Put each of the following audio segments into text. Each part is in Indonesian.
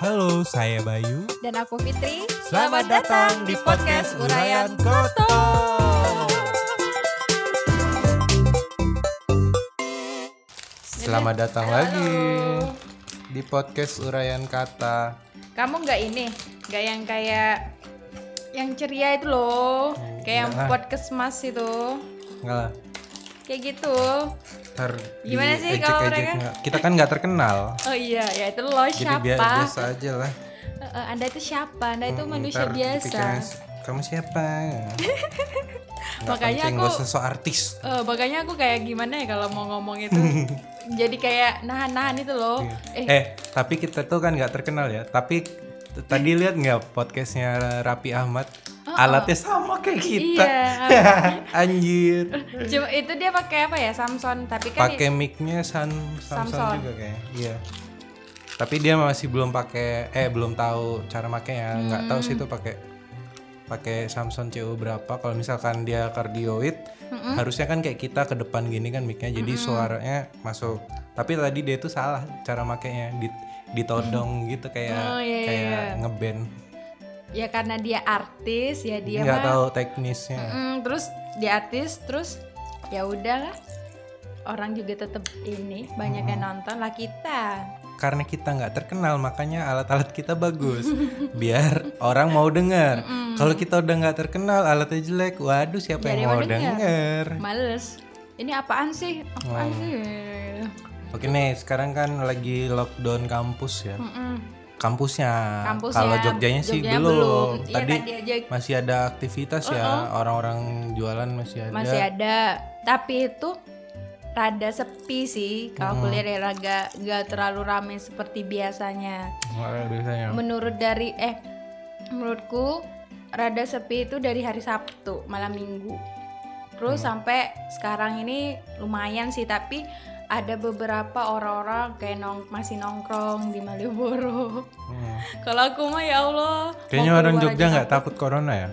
Halo, saya Bayu. Dan aku Fitri. Selamat datang di podcast Urayan Koto. Selamat datang Halo. lagi di podcast Urayan Kata. Kamu nggak ini, nggak yang kayak yang ceria itu loh, kayak yang podcast mas itu, Enggak lah. kayak gitu. Ntar Gimana sih diejek-ejek kalau mereka? Kita kan nggak terkenal. Oh iya, ya itu lo Jadi siapa? biar biasa aja lah. Eh, eh, anda itu siapa? Anda itu Hmm, manusia biasa. Kamu siapa? Makanya aku- nggak usah so artis. Eh, makanya aku kayak gimana ya kalau mau ngomong itu, jadi kayak nahan-nahan itu loh. Eh, Eh, tapi kita tuh kan nggak terkenal ya. Tapi tadi lihat nggak podcastnya Rapi Ahmad? Alatnya sama kayak kita. Iya. Anjir. cuma itu dia pakai apa ya Samsung, tapi kan Pakai mic-nya San Samsung juga kayak. Iya. Tapi dia masih belum pakai eh belum tahu cara makainya. Nggak tahu sih itu pakai pakai Samsung CU berapa. Kalau misalkan dia kardioid, harusnya kan kayak kita ke depan gini kan mic-nya jadi suaranya masuk. Tapi tadi dia itu salah cara makainya di ditodong gitu kayak Oh, iya, iya, kayak iya. ngeband. Ya karena dia artis ya dia Nggak mah tahu teknisnya. Mm, terus dia artis terus ya udahlah orang juga tetap ini banyak yang nonton lah kita Karena kita nggak terkenal makanya alat-alat kita bagus. Biar orang mau dengar. Kalau kita udah nggak terkenal alatnya jelek, waduh siapa ada yang mau denger. denger? males ini apaan sih apaan sih Oke nih, sekarang kan lagi lockdown kampus ya. Mm-mm. Kampusnya. Kampusnya, Kalau Jogjanya sih Jogjanya belum. belum. Iya, Tadi tadi aja. masih ada aktivitas ya, orang-orang jualan masih ada. masih ada tapi itu rada sepi sih kalau aku lihat ya raga nggak terlalu ramai seperti biasanya biasanya. menurut dari eh menurutku rada sepi itu dari hari Sabtu malam Minggu terus sampai sekarang ini lumayan sih tapi ada beberapa orang-orang kayak nong masih nongkrong di Malioboro Hmm. kalau aku mah ya Allah Kayaknya orang Jogja nggak takut corona ya?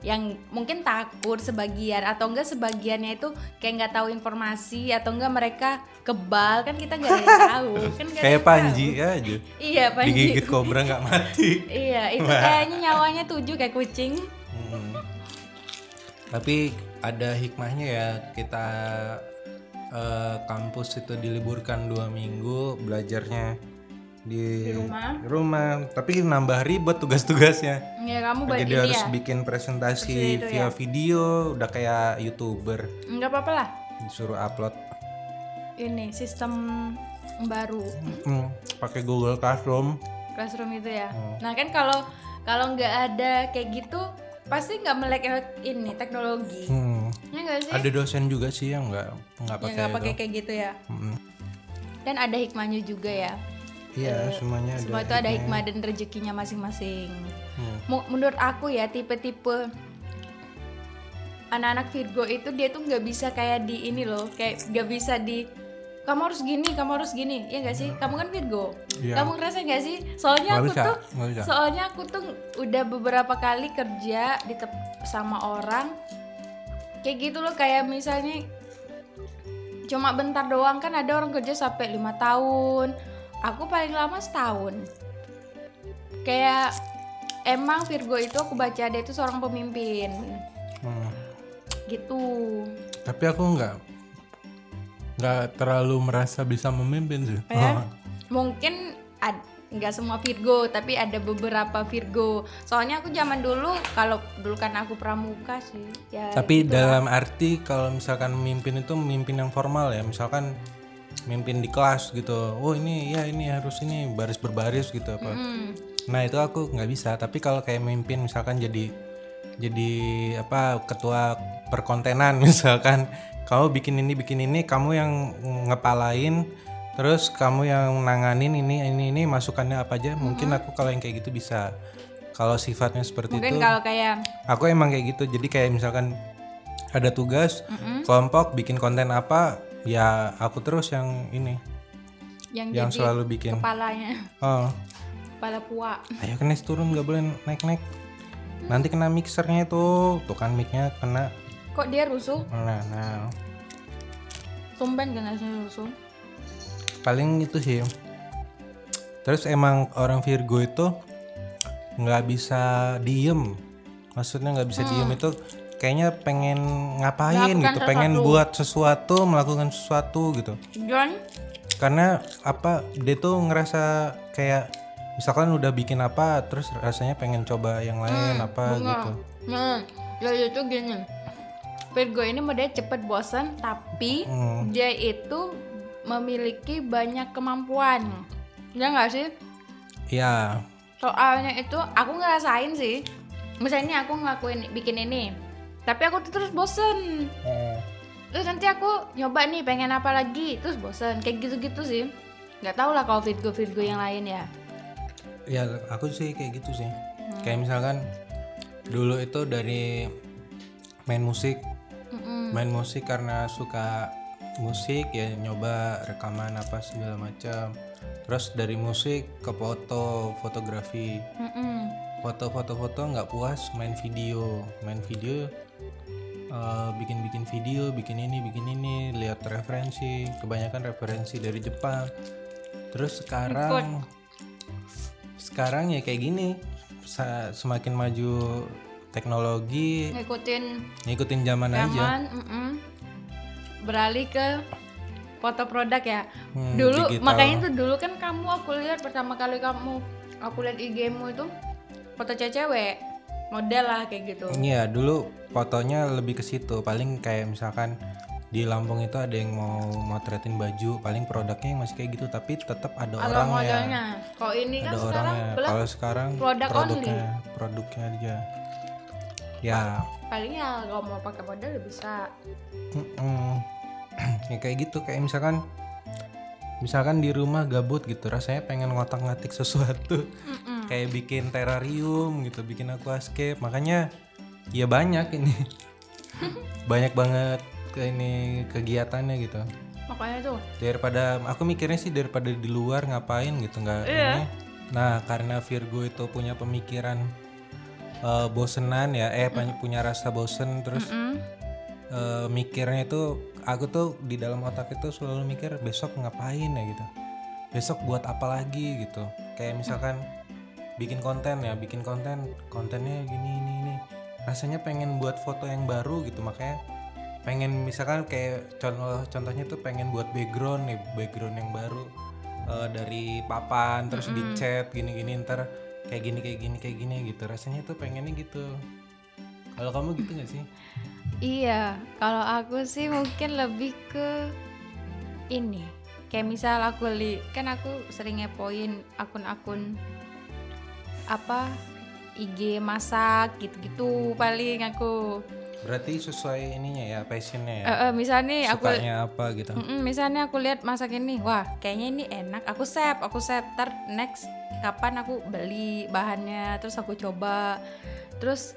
yang mungkin takut sebagian atau enggak sebagiannya itu kayak nggak tahu informasi atau enggak mereka kebal kan kita nggak tahu kan ada Kayak Panji tahu. aja. iya Panji Digigit kobra nggak mati. iya itu kayaknya nyawanya tujuh kayak kucing Hmm. Tapi ada hikmahnya ya kita eh, kampus itu diliburkan dua minggu belajarnya di, Di rumah. di rumah. Tapi nambah ribet tugas-tugasnya. ya kamu Jadi harus ya bikin presentasi itu via ya. video, udah kayak youtuber nggak apa-apa lah disuruh upload ini sistem baru Hmm, pakai Google Classroom. classroom itu ya Hmm. nah kan kalau kalau nggak ada kayak gitu pasti nggak melek ini teknologi Hmm. Ya nggak sih Ada dosen juga sih yang nggak nggak yang pakai nggak pakai kayak gitu ya Hmm. dan ada hikmahnya juga ya Iya, semuanya ada. semua itu ada hikmah dan rezekinya masing-masing Hmm. Menurut aku ya tipe-tipe anak-anak Virgo itu dia tuh nggak bisa kayak di ini loh kayak nggak bisa di kamu harus gini kamu harus gini ya nggak sih kamu kan Virgo Iya. kamu ngerasa nggak sih soalnya aku bisa, tuh bisa. soalnya aku tuh udah beberapa kali kerja di sama orang kayak gitu loh kayak misalnya cuma bentar doang. Kan ada orang kerja sampai lima tahun. Aku paling lama setahun. Kayak emang Virgo itu aku baca dia itu seorang pemimpin. Hmm. gitu. Tapi aku nggak nggak terlalu merasa bisa memimpin sih. ya mungkin ad- nggak semua Virgo tapi ada beberapa Virgo soalnya aku zaman dulu kalau dulu kan aku pramuka sih ya Tapi gitu dalam arti kalau misalkan memimpin itu memimpin yang formal ya, misalkan mimpin di kelas gitu. Oh ini ya ini harus ini baris berbaris gitu apa. Hmm. Nah itu aku nggak bisa. Tapi kalau kayak mimpin misalkan jadi jadi apa ketua perkontenan misalkan kamu bikin ini bikin ini kamu yang ngepalain terus kamu yang nanganin ini ini ini masukannya apa aja? Mungkin aku kalau yang kayak gitu bisa. Kalau sifatnya seperti mungkin itu. kalau kayak aku emang kayak gitu. Jadi kayak misalkan ada tugas kelompok bikin konten apa ya aku terus yang ini. Yang, yang jadi selalu bikin. kepalanya. Oh. Kepala puak ayo kenes turun nggak boleh naik naik nanti kena mixernya itu. Tuh kan micnya kena. Kok dia rusuh? Nah, nah. Tumben hasilnya rusuh paling itu sih. Terus emang orang Virgo itu nggak bisa diem. Maksudnya nggak bisa diem itu kayaknya pengen ngapain Melakukan gitu pengen sesuatu. buat sesuatu melakukan sesuatu gitu. John? Karena apa dia tuh ngerasa kayak misalkan udah bikin apa terus rasanya pengen coba yang lain apa gitu. Nah, ya itu gini. Virgo ini dia cepet bosan, tapi Hmm. dia itu memiliki banyak kemampuan. Ya nggak sih? ya Soalnya itu aku ngerasain sih. Misalnya aku ngelakuin bikin ini, tapi aku tuh terus bosen. Terus nanti aku nyoba nih pengen apa lagi, terus bosen. Kayak gitu-gitu sih. Nggak tahu lah kalau Virgo Virgo yang lain ya. ya aku sih kayak gitu sih kayak misalkan dulu itu dari main musik main musik karena suka musik ya nyoba rekaman apa segala macam. Terus dari musik ke foto fotografi. Mm-mm. foto-foto-foto nggak puas main video. Main video eh, bikin-bikin video bikin ini bikin ini lihat referensi. Kebanyakan referensi dari Jepang. Terus sekarang sekarang ya kayak gini. Semakin maju teknologi. Ngikutin ngikutin zaman aja. zaman, mm-mm. Beralih ke foto produk ya. Hmm, dulu digital. makanya tuh dulu kan kamu aku lihat pertama kali kamu aku lihat IG-mu itu foto cewek model lah kayak gitu. Iya dulu fotonya lebih ke situ paling kayak misalkan di Lampung itu ada yang mau motretin baju paling produknya yang masih kayak gitu tapi tetap ada Ada orangnya modelnya. Kalau ini kan ada sekarang orangnya kalau sekarang produk produknya produknya aja ya paling ya kalau mau pakai model ya bisa. mm-mm. ya kayak gitu kayak misalkan misalkan di rumah gabut gitu rasanya pengen ngotak ngatik sesuatu Mm-mm. kayak bikin terrarium gitu bikin aquascape makanya ya banyak ini banyak banget ke ini kegiatannya gitu Makanya tuh daripada aku mikirnya sih daripada di luar ngapain gitu nggak Iya. ini nah karena Virgo itu punya pemikiran eh, bosenan ya. Eh punya rasa bosen terus mm, eh, mikirnya itu aku tuh di dalam otak itu selalu mikir besok ngapain ya? gitu. Besok buat apa lagi? gitu. Kayak misalkan bikin konten ya bikin konten kontennya gini ini ini rasanya pengen buat foto yang baru gitu makanya pengen misalkan kayak contoh contohnya tuh pengen buat background nih background yang baru eh, dari papan terus dicat gini-gini ntar kayak gini kayak gini kayak gini gitu rasanya tuh pengennya gitu kalau kamu gitu nggak sih Iya, kalau aku sih mungkin lebih ke ini. Kayak misal aku li, kan aku sering ngepoin akun-akun apa IG masak gitu-gitu paling aku. Berarti sesuai ininya ya, passionnya ya. Eh, eh, misalnya nih aku Sukanya apa gitu. Mm-mm, misalnya aku lihat masak ini, wah kayaknya ini enak, aku save, aku save. Ntar next kapan aku beli bahannya, terus aku coba, terus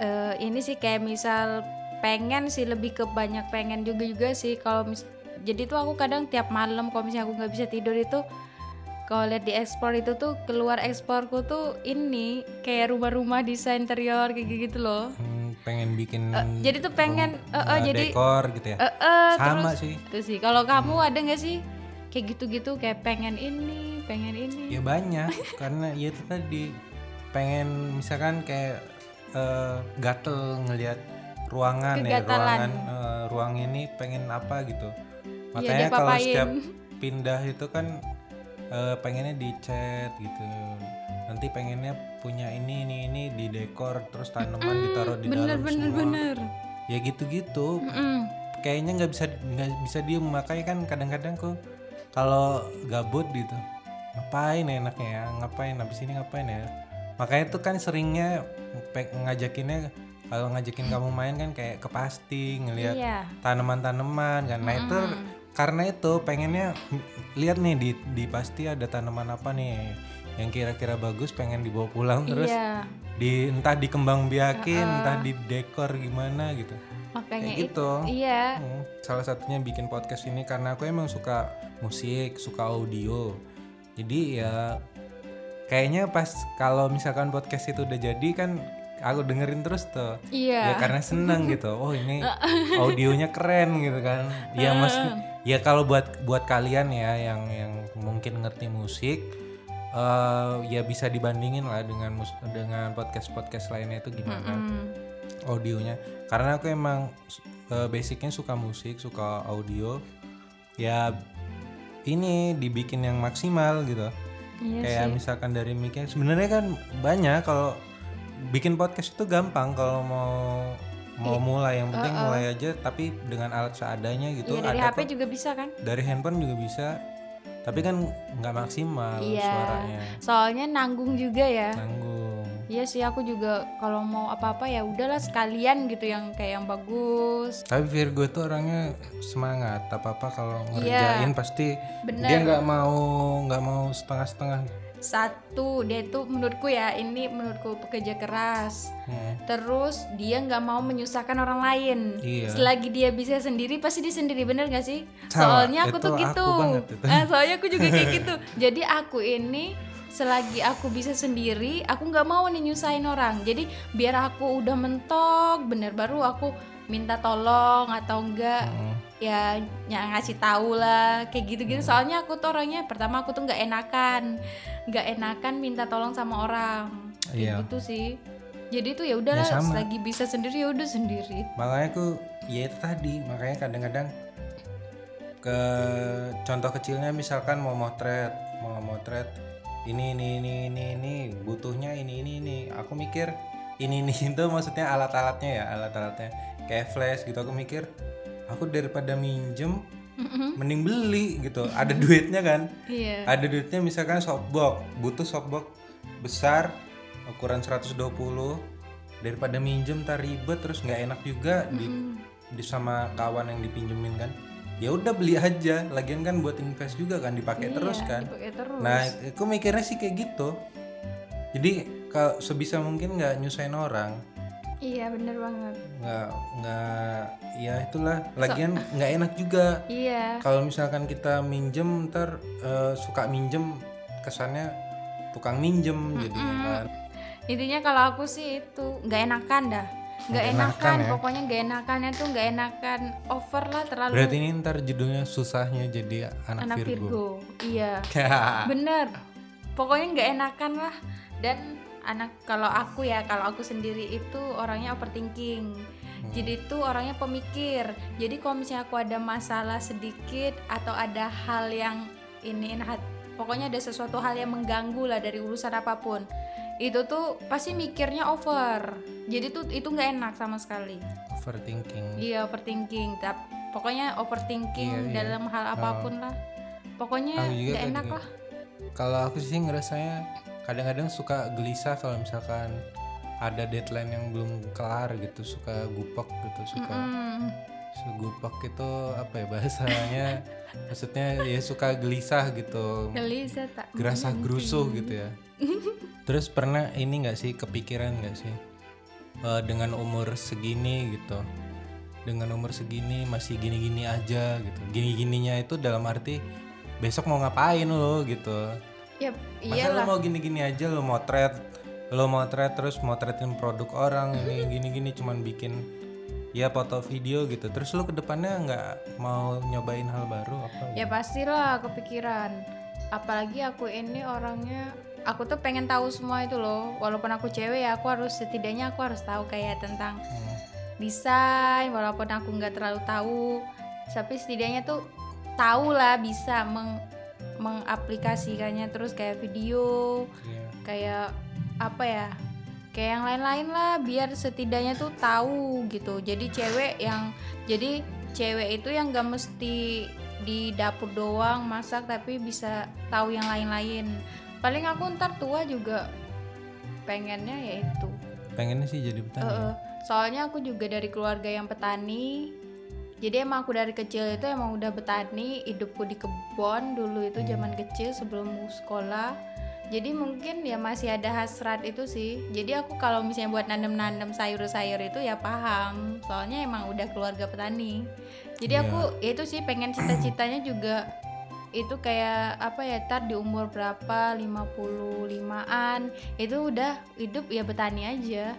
eh, ini sih kayak misal pengen sih lebih ke banyak pengen juga juga sih kalau mis jadi tuh aku kadang tiap malam kalau misalnya aku nggak bisa tidur itu kalau lihat di ekspor itu tuh keluar eksporku tuh ini kayak rumah-rumah desain interior kayak gitu loh. Hmm, pengen bikin jadi tuh pengen, eh, eh, jadi- dekor gitu ya. Eh, eh, Sama terus- sih. itu sih. Kalau kamu ada nggak sih kayak gitu-gitu kayak pengen ini, pengen ini? Ya banyak karena ya itu tadi pengen misalkan kayak eh, gatel ngelihat ruangan ya, Kegatalan. ruangan eh, ruang ini pengen apa gitu. Iya, Makanya kalau diapa-apain. setiap pindah itu kan eh, pengennya dicat gitu. Nanti pengennya punya ini ini ini di dekor terus tanaman ditaruh di bener dalam bener semua. bener. Ya gitu-gitu. Mm-mm. kayaknya nggak bisa nggak bisa diem makanya kan kadang-kadang kok kalau gabut gitu ngapain ya enaknya ya ngapain habis ini ngapain ya makanya tuh kan seringnya ngajakinnya kalau ngajakin kamu main kan kayak ke pasti ngelihat Iya. tanaman-tanaman kan nah itu karena itu pengennya lihat nih di di pasti ada tanaman apa nih yang kira-kira bagus pengen dibawa pulang terus Iya. di entah dikembang biakin entah di dekor gimana gitu Makanya kayak itu. gitu Iya. Hmm, Salah satunya bikin podcast ini karena aku emang suka musik, suka audio. Jadi ya kayaknya pas kalau misalkan podcast itu udah jadi kan aku dengerin terus tuh. Iya. Ya karena seneng gitu. Oh ini audionya keren gitu kan. Ya mas ya kalau buat buat kalian ya yang yang mungkin ngerti musik eh ya bisa dibandingin lah dengan mus- dengan podcast podcast lainnya itu gimana. Hmm. audionya. Karena aku emang eh, basicnya suka musik suka audio. Ya ini dibikin yang maksimal gitu. Iya kayak sih. misalkan dari mic sebenarnya kan banyak kalau bikin podcast itu gampang kalau mau mau mulai. Yang penting mulai aja tapi dengan alat seadanya gitu. Iya dari ada HP kok. juga bisa kan? dari handphone juga bisa tapi kan nggak maksimal Iya. suaranya Soalnya nanggung juga ya. nanggung Iya sih aku juga kalau mau apa-apa ya udahlah sekalian gitu yang kayak yang bagus. tapi Virgo itu orangnya semangat apa apa kalau Iya. ngerjain pasti Bener. dia nggak mau nggak mau setengah-setengah Satu dia tuh menurutku ya ini menurutku pekerja keras. Hmm. Terus dia nggak mau menyusahkan orang lain. Iya. Selagi dia bisa sendiri pasti dia sendiri bener gak sih? Sama, soalnya aku itu tuh aku gitu. itu. Eh, soalnya aku juga kayak gitu. Jadi aku ini selagi aku bisa sendiri, aku nggak mau nih nyusahin orang. Jadi biar aku udah mentok, bener baru aku minta tolong atau enggak Hmm. Ya ny- ngasih tahu lah kayak gitu-gitu. Soalnya aku tuh orangnya pertama aku tuh nggak enakan nggak enakan minta tolong sama orang. Kayak Iya. gitu sih. Jadi tuh ya udahlah Ya, sama. lagi bisa sendiri ya udah sendiri. Makanya aku ya itu tadi makanya kadang-kadang ke contoh kecilnya misalkan mau motret mau motret ini ini ini ini ini butuhnya ini ini ini. Aku mikir ini ini itu maksudnya alat-alatnya ya alat-alatnya. Kayak flash gitu aku mikir aku daripada minjem mending beli gitu. Ada duitnya kan? Iya. Ada duitnya misalkan softbox butuh softbox besar ukuran 120 daripada minjem tar ribet terus nggak enak juga di, di sama kawan yang dipinjemin kan. Ya udah beli aja. Lagian kan buat invest juga kan dipakai terus kan. dipakai terus. Nah aku mikirnya sih kayak gitu. Jadi kalau sebisa mungkin nggak nyusahin orang iya bener banget. Nggak nggak ya itulah. Lagian nggak enak juga. Iya. Kalau misalkan kita minjem ntar eh, suka minjem kesannya tukang minjem jadi kan. Intinya kalau aku sih itu nggak enakan dah. Nggak Nggak enakan, enakan ya? pokoknya nggak enakannya tuh nggak enakan. Over lah terlalu berarti ini ntar judulnya susahnya jadi anak, anak Virgo, Virgo. Iya. Bener. Pokoknya nggak enakan lah. Dan anak kalau aku ya kalau aku sendiri itu orangnya overthinking. Jadi itu orangnya pemikir. Jadi kalau misalnya aku ada masalah sedikit atau ada hal yang ini hat- pokoknya ada sesuatu hal yang mengganggu lah dari urusan apa pun itu tuh pasti mikirnya over. Jadi tuh itu nggak enak sama sekali. Overthinking. Iya overthinking. Tap- pokoknya overthinking Iya, iya. dalam hal apa pun lah. Pokoknya nggak enak gitu. lah. Kalau aku sih ngerasanya kadang-kadang suka gelisah kalau misalkan ada deadline yang belum kelar gitu suka gupek gitu suka Hmm, segupek itu apa ya bahasanya? Maksudnya ya suka gelisah gitu. Gelisah tak gerasah gerusuh gitu ya. Terus pernah ini nggak sih kepikiran nggak sih? Eh, dengan umur segini gitu. Dengan umur segini masih gini-gini aja gitu. Gini-gininya itu dalam arti besok mau ngapain lo gitu ya masa lo iyalah. mau gini-gini aja lo motret. Lo motret terus motretin produk orang ini gini-gini cuman bikin ya foto video gitu. Terus lo ke depannya nggak mau nyobain hal baru apa? Ya pastilah kepikiran. Apalagi aku ini orangnya aku tuh pengen tahu semua itu loh. Walaupun aku cewek ya aku harus setidaknya aku harus tahu kayak tentang Hmm. desain walaupun aku nggak terlalu tahu. Tapi setidaknya tuh tahu lah bisa meng mengaplikasikannya terus kayak video Iya. kayak apa ya kayak yang lain-lain lah biar setidaknya tuh tahu gitu jadi cewek yang jadi cewek itu yang gak mesti di dapur doang masak tapi bisa tahu yang lain-lain paling aku ntar tua juga pengennya ya itu pengennya sih jadi petani? Heeh. soalnya aku juga dari keluarga yang petani jadi emang aku dari kecil itu emang udah betani hidupku di kebun dulu itu zaman kecil sebelum sekolah. Jadi mungkin ya masih ada hasrat itu sih. Jadi aku kalau misalnya buat nanam-nanam sayur-sayur itu ya paham. Soalnya emang udah keluarga petani. Jadi Iya. aku ya itu sih pengen cita-citanya juga itu kayak apa ya tar di umur berapa 55an itu udah hidup ya betani aja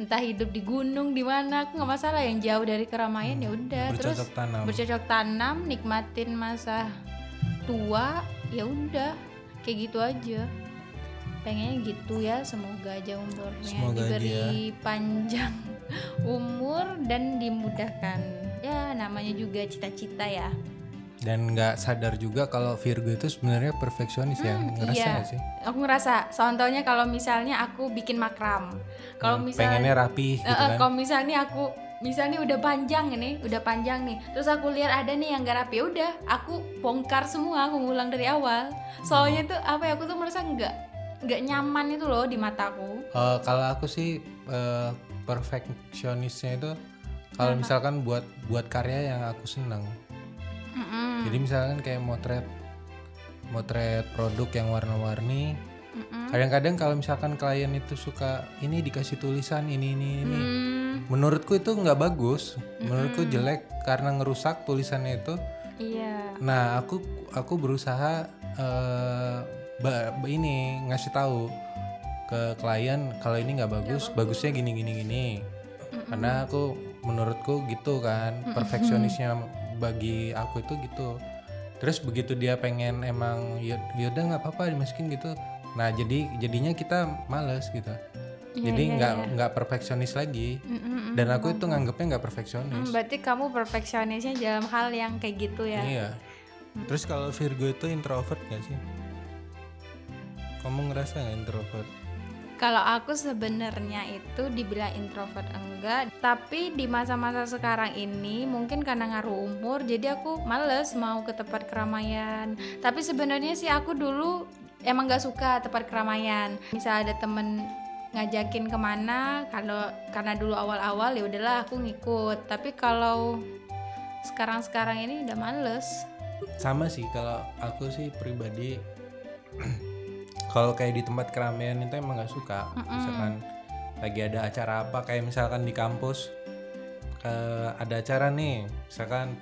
entah hidup di gunung di mana aku nggak masalah. Yang jauh dari keramaian ya udah terus bercocok tanam. bercocok tanam nikmatin masa tua ya udah kayak gitu aja. Pengennya gitu ya semoga aja umurnya Semoga diberi panjang umur dan dimudahkan. Ya namanya juga cita-cita ya dan nggak sadar juga kalau Virgo itu sebenarnya perfeksionis ya ngerasa iya. nggak sih? Aku ngerasa contohnya kalau misalnya aku bikin makram kalau Hmm, misalnya pengennya rapi gitu eh, kan? kalau misalnya aku misalnya udah panjang ini udah panjang nih terus aku lihat ada nih yang gak rapi ya udah aku bongkar semua aku ngulang dari awal. Soalnya tuh apa ya aku tuh merasa nggak nggak nyaman itu loh di mataku Eh, kalau aku sih eh, perfeksionisnya itu kalau misalkan buat buat karya yang aku senang Mm-mm, jadi misalkan kayak motret motret produk yang warna-warni. Mm-mm. kadang-kadang kalau misalkan klien itu suka ini dikasih tulisan ini ini ini. Hmm, menurutku itu nggak bagus. Menurutku jelek karena ngerusak tulisannya itu. Iya. Nah aku aku berusaha eh, ba- ba- ini ngasih tahu ke klien kalau ini nggak bagus bagusnya gini gini gini. Karena aku menurutku gitu kan perfeksionisnya bagi aku itu gitu. Terus begitu dia pengen emang ya yaudah nggak apa-apa dimasukin gitu. Nah jadi jadinya kita males gitu. Iya, jadi iya, nggak nggak perfeksionis lagi. Mm-mm. dan aku itu nganggepnya nggak perfeksionis. Hmm, berarti kamu perfeksionisnya dalam hal yang kayak gitu ya? Iya. Terus kalau Virgo itu introvert gak sih? Kamu ngerasa nggak introvert Kalau aku sebenarnya itu dibilang introvert enggak, tapi di masa-masa sekarang ini mungkin karena ngaruh umur, jadi aku males mau ke tempat keramaian. Tapi sebenarnya sih aku dulu emang gak suka tempat keramaian. Misal ada temen ngajakin ke mana, kalau karena dulu awal-awal ya udahlah aku ngikut. Tapi kalau sekarang-sekarang ini udah males. sama sih kalau aku sih pribadi kalau kayak di tempat keramaian itu emang nggak suka. Misalkan lagi ada acara apa kayak misalkan di kampus ke- ada acara nih misalkan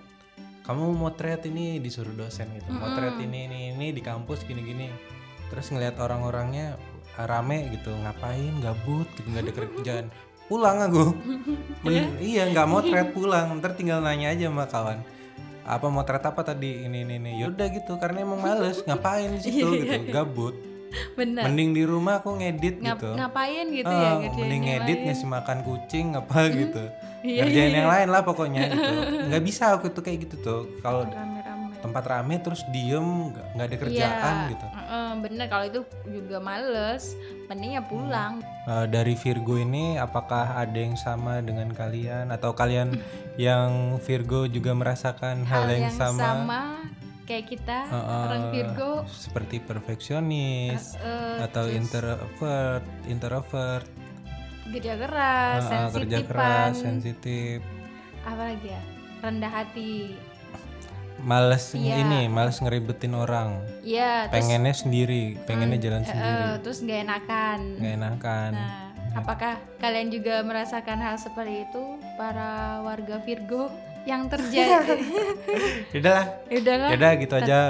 kamu motret ini disuruh dosen gitu. Motret ini ini ini di kampus gini gini terus ngelihat orang-orangnya ah, rame gitu ngapain? Gabut gitu nggak ada kerjaan. Pulang aku. Men- iya. nggak motret pulang. Ntar tinggal nanya aja sama kawan apa motret apa tadi? Ini ini ini. Yaudah gitu karena emang males. Ngapain di situ? Gitu. gabut Bener. mending di rumah aku ngedit Ngap- gitu. ngapain gitu Ah, ya ngerjain mending yang ngedit lain. ngasih makan kucing apa gitu. Iya, ngerjain yang lain lah pokoknya gitu. Nggak bisa aku tuh kayak gitu tuh. Kalau rame-rame. tempat rame terus diem nggak ada kerjaan Iya, gitu bener. Kalau itu juga males. Mending ya pulang. Eh, dari Virgo ini apakah ada yang sama dengan kalian? Atau kalian yang Virgo juga merasakan hal, yang, sama, kayak kita Heeh, orang Virgo. Seperti perfeksionis eh, atau introvert introvert. Kerja keras eh, kerja sensitivan keras sensitif. Apa lagi ya? Rendah hati. Males Iya. ini males ngeribetin orang. Ya terus pengennya sendiri pengennya jalan eh, sendiri. terus nggak enakan. Nggak enakan. Nah apakah kalian juga merasakan hal seperti itu para warga Virgo yang terjadi. Udahlah udahlah yaudah gitu aja.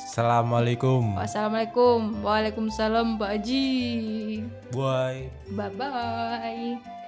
Assalamualaikum. Wassalamualaikum. Waalaikumsalam Pak Haji. Bye. Bye bye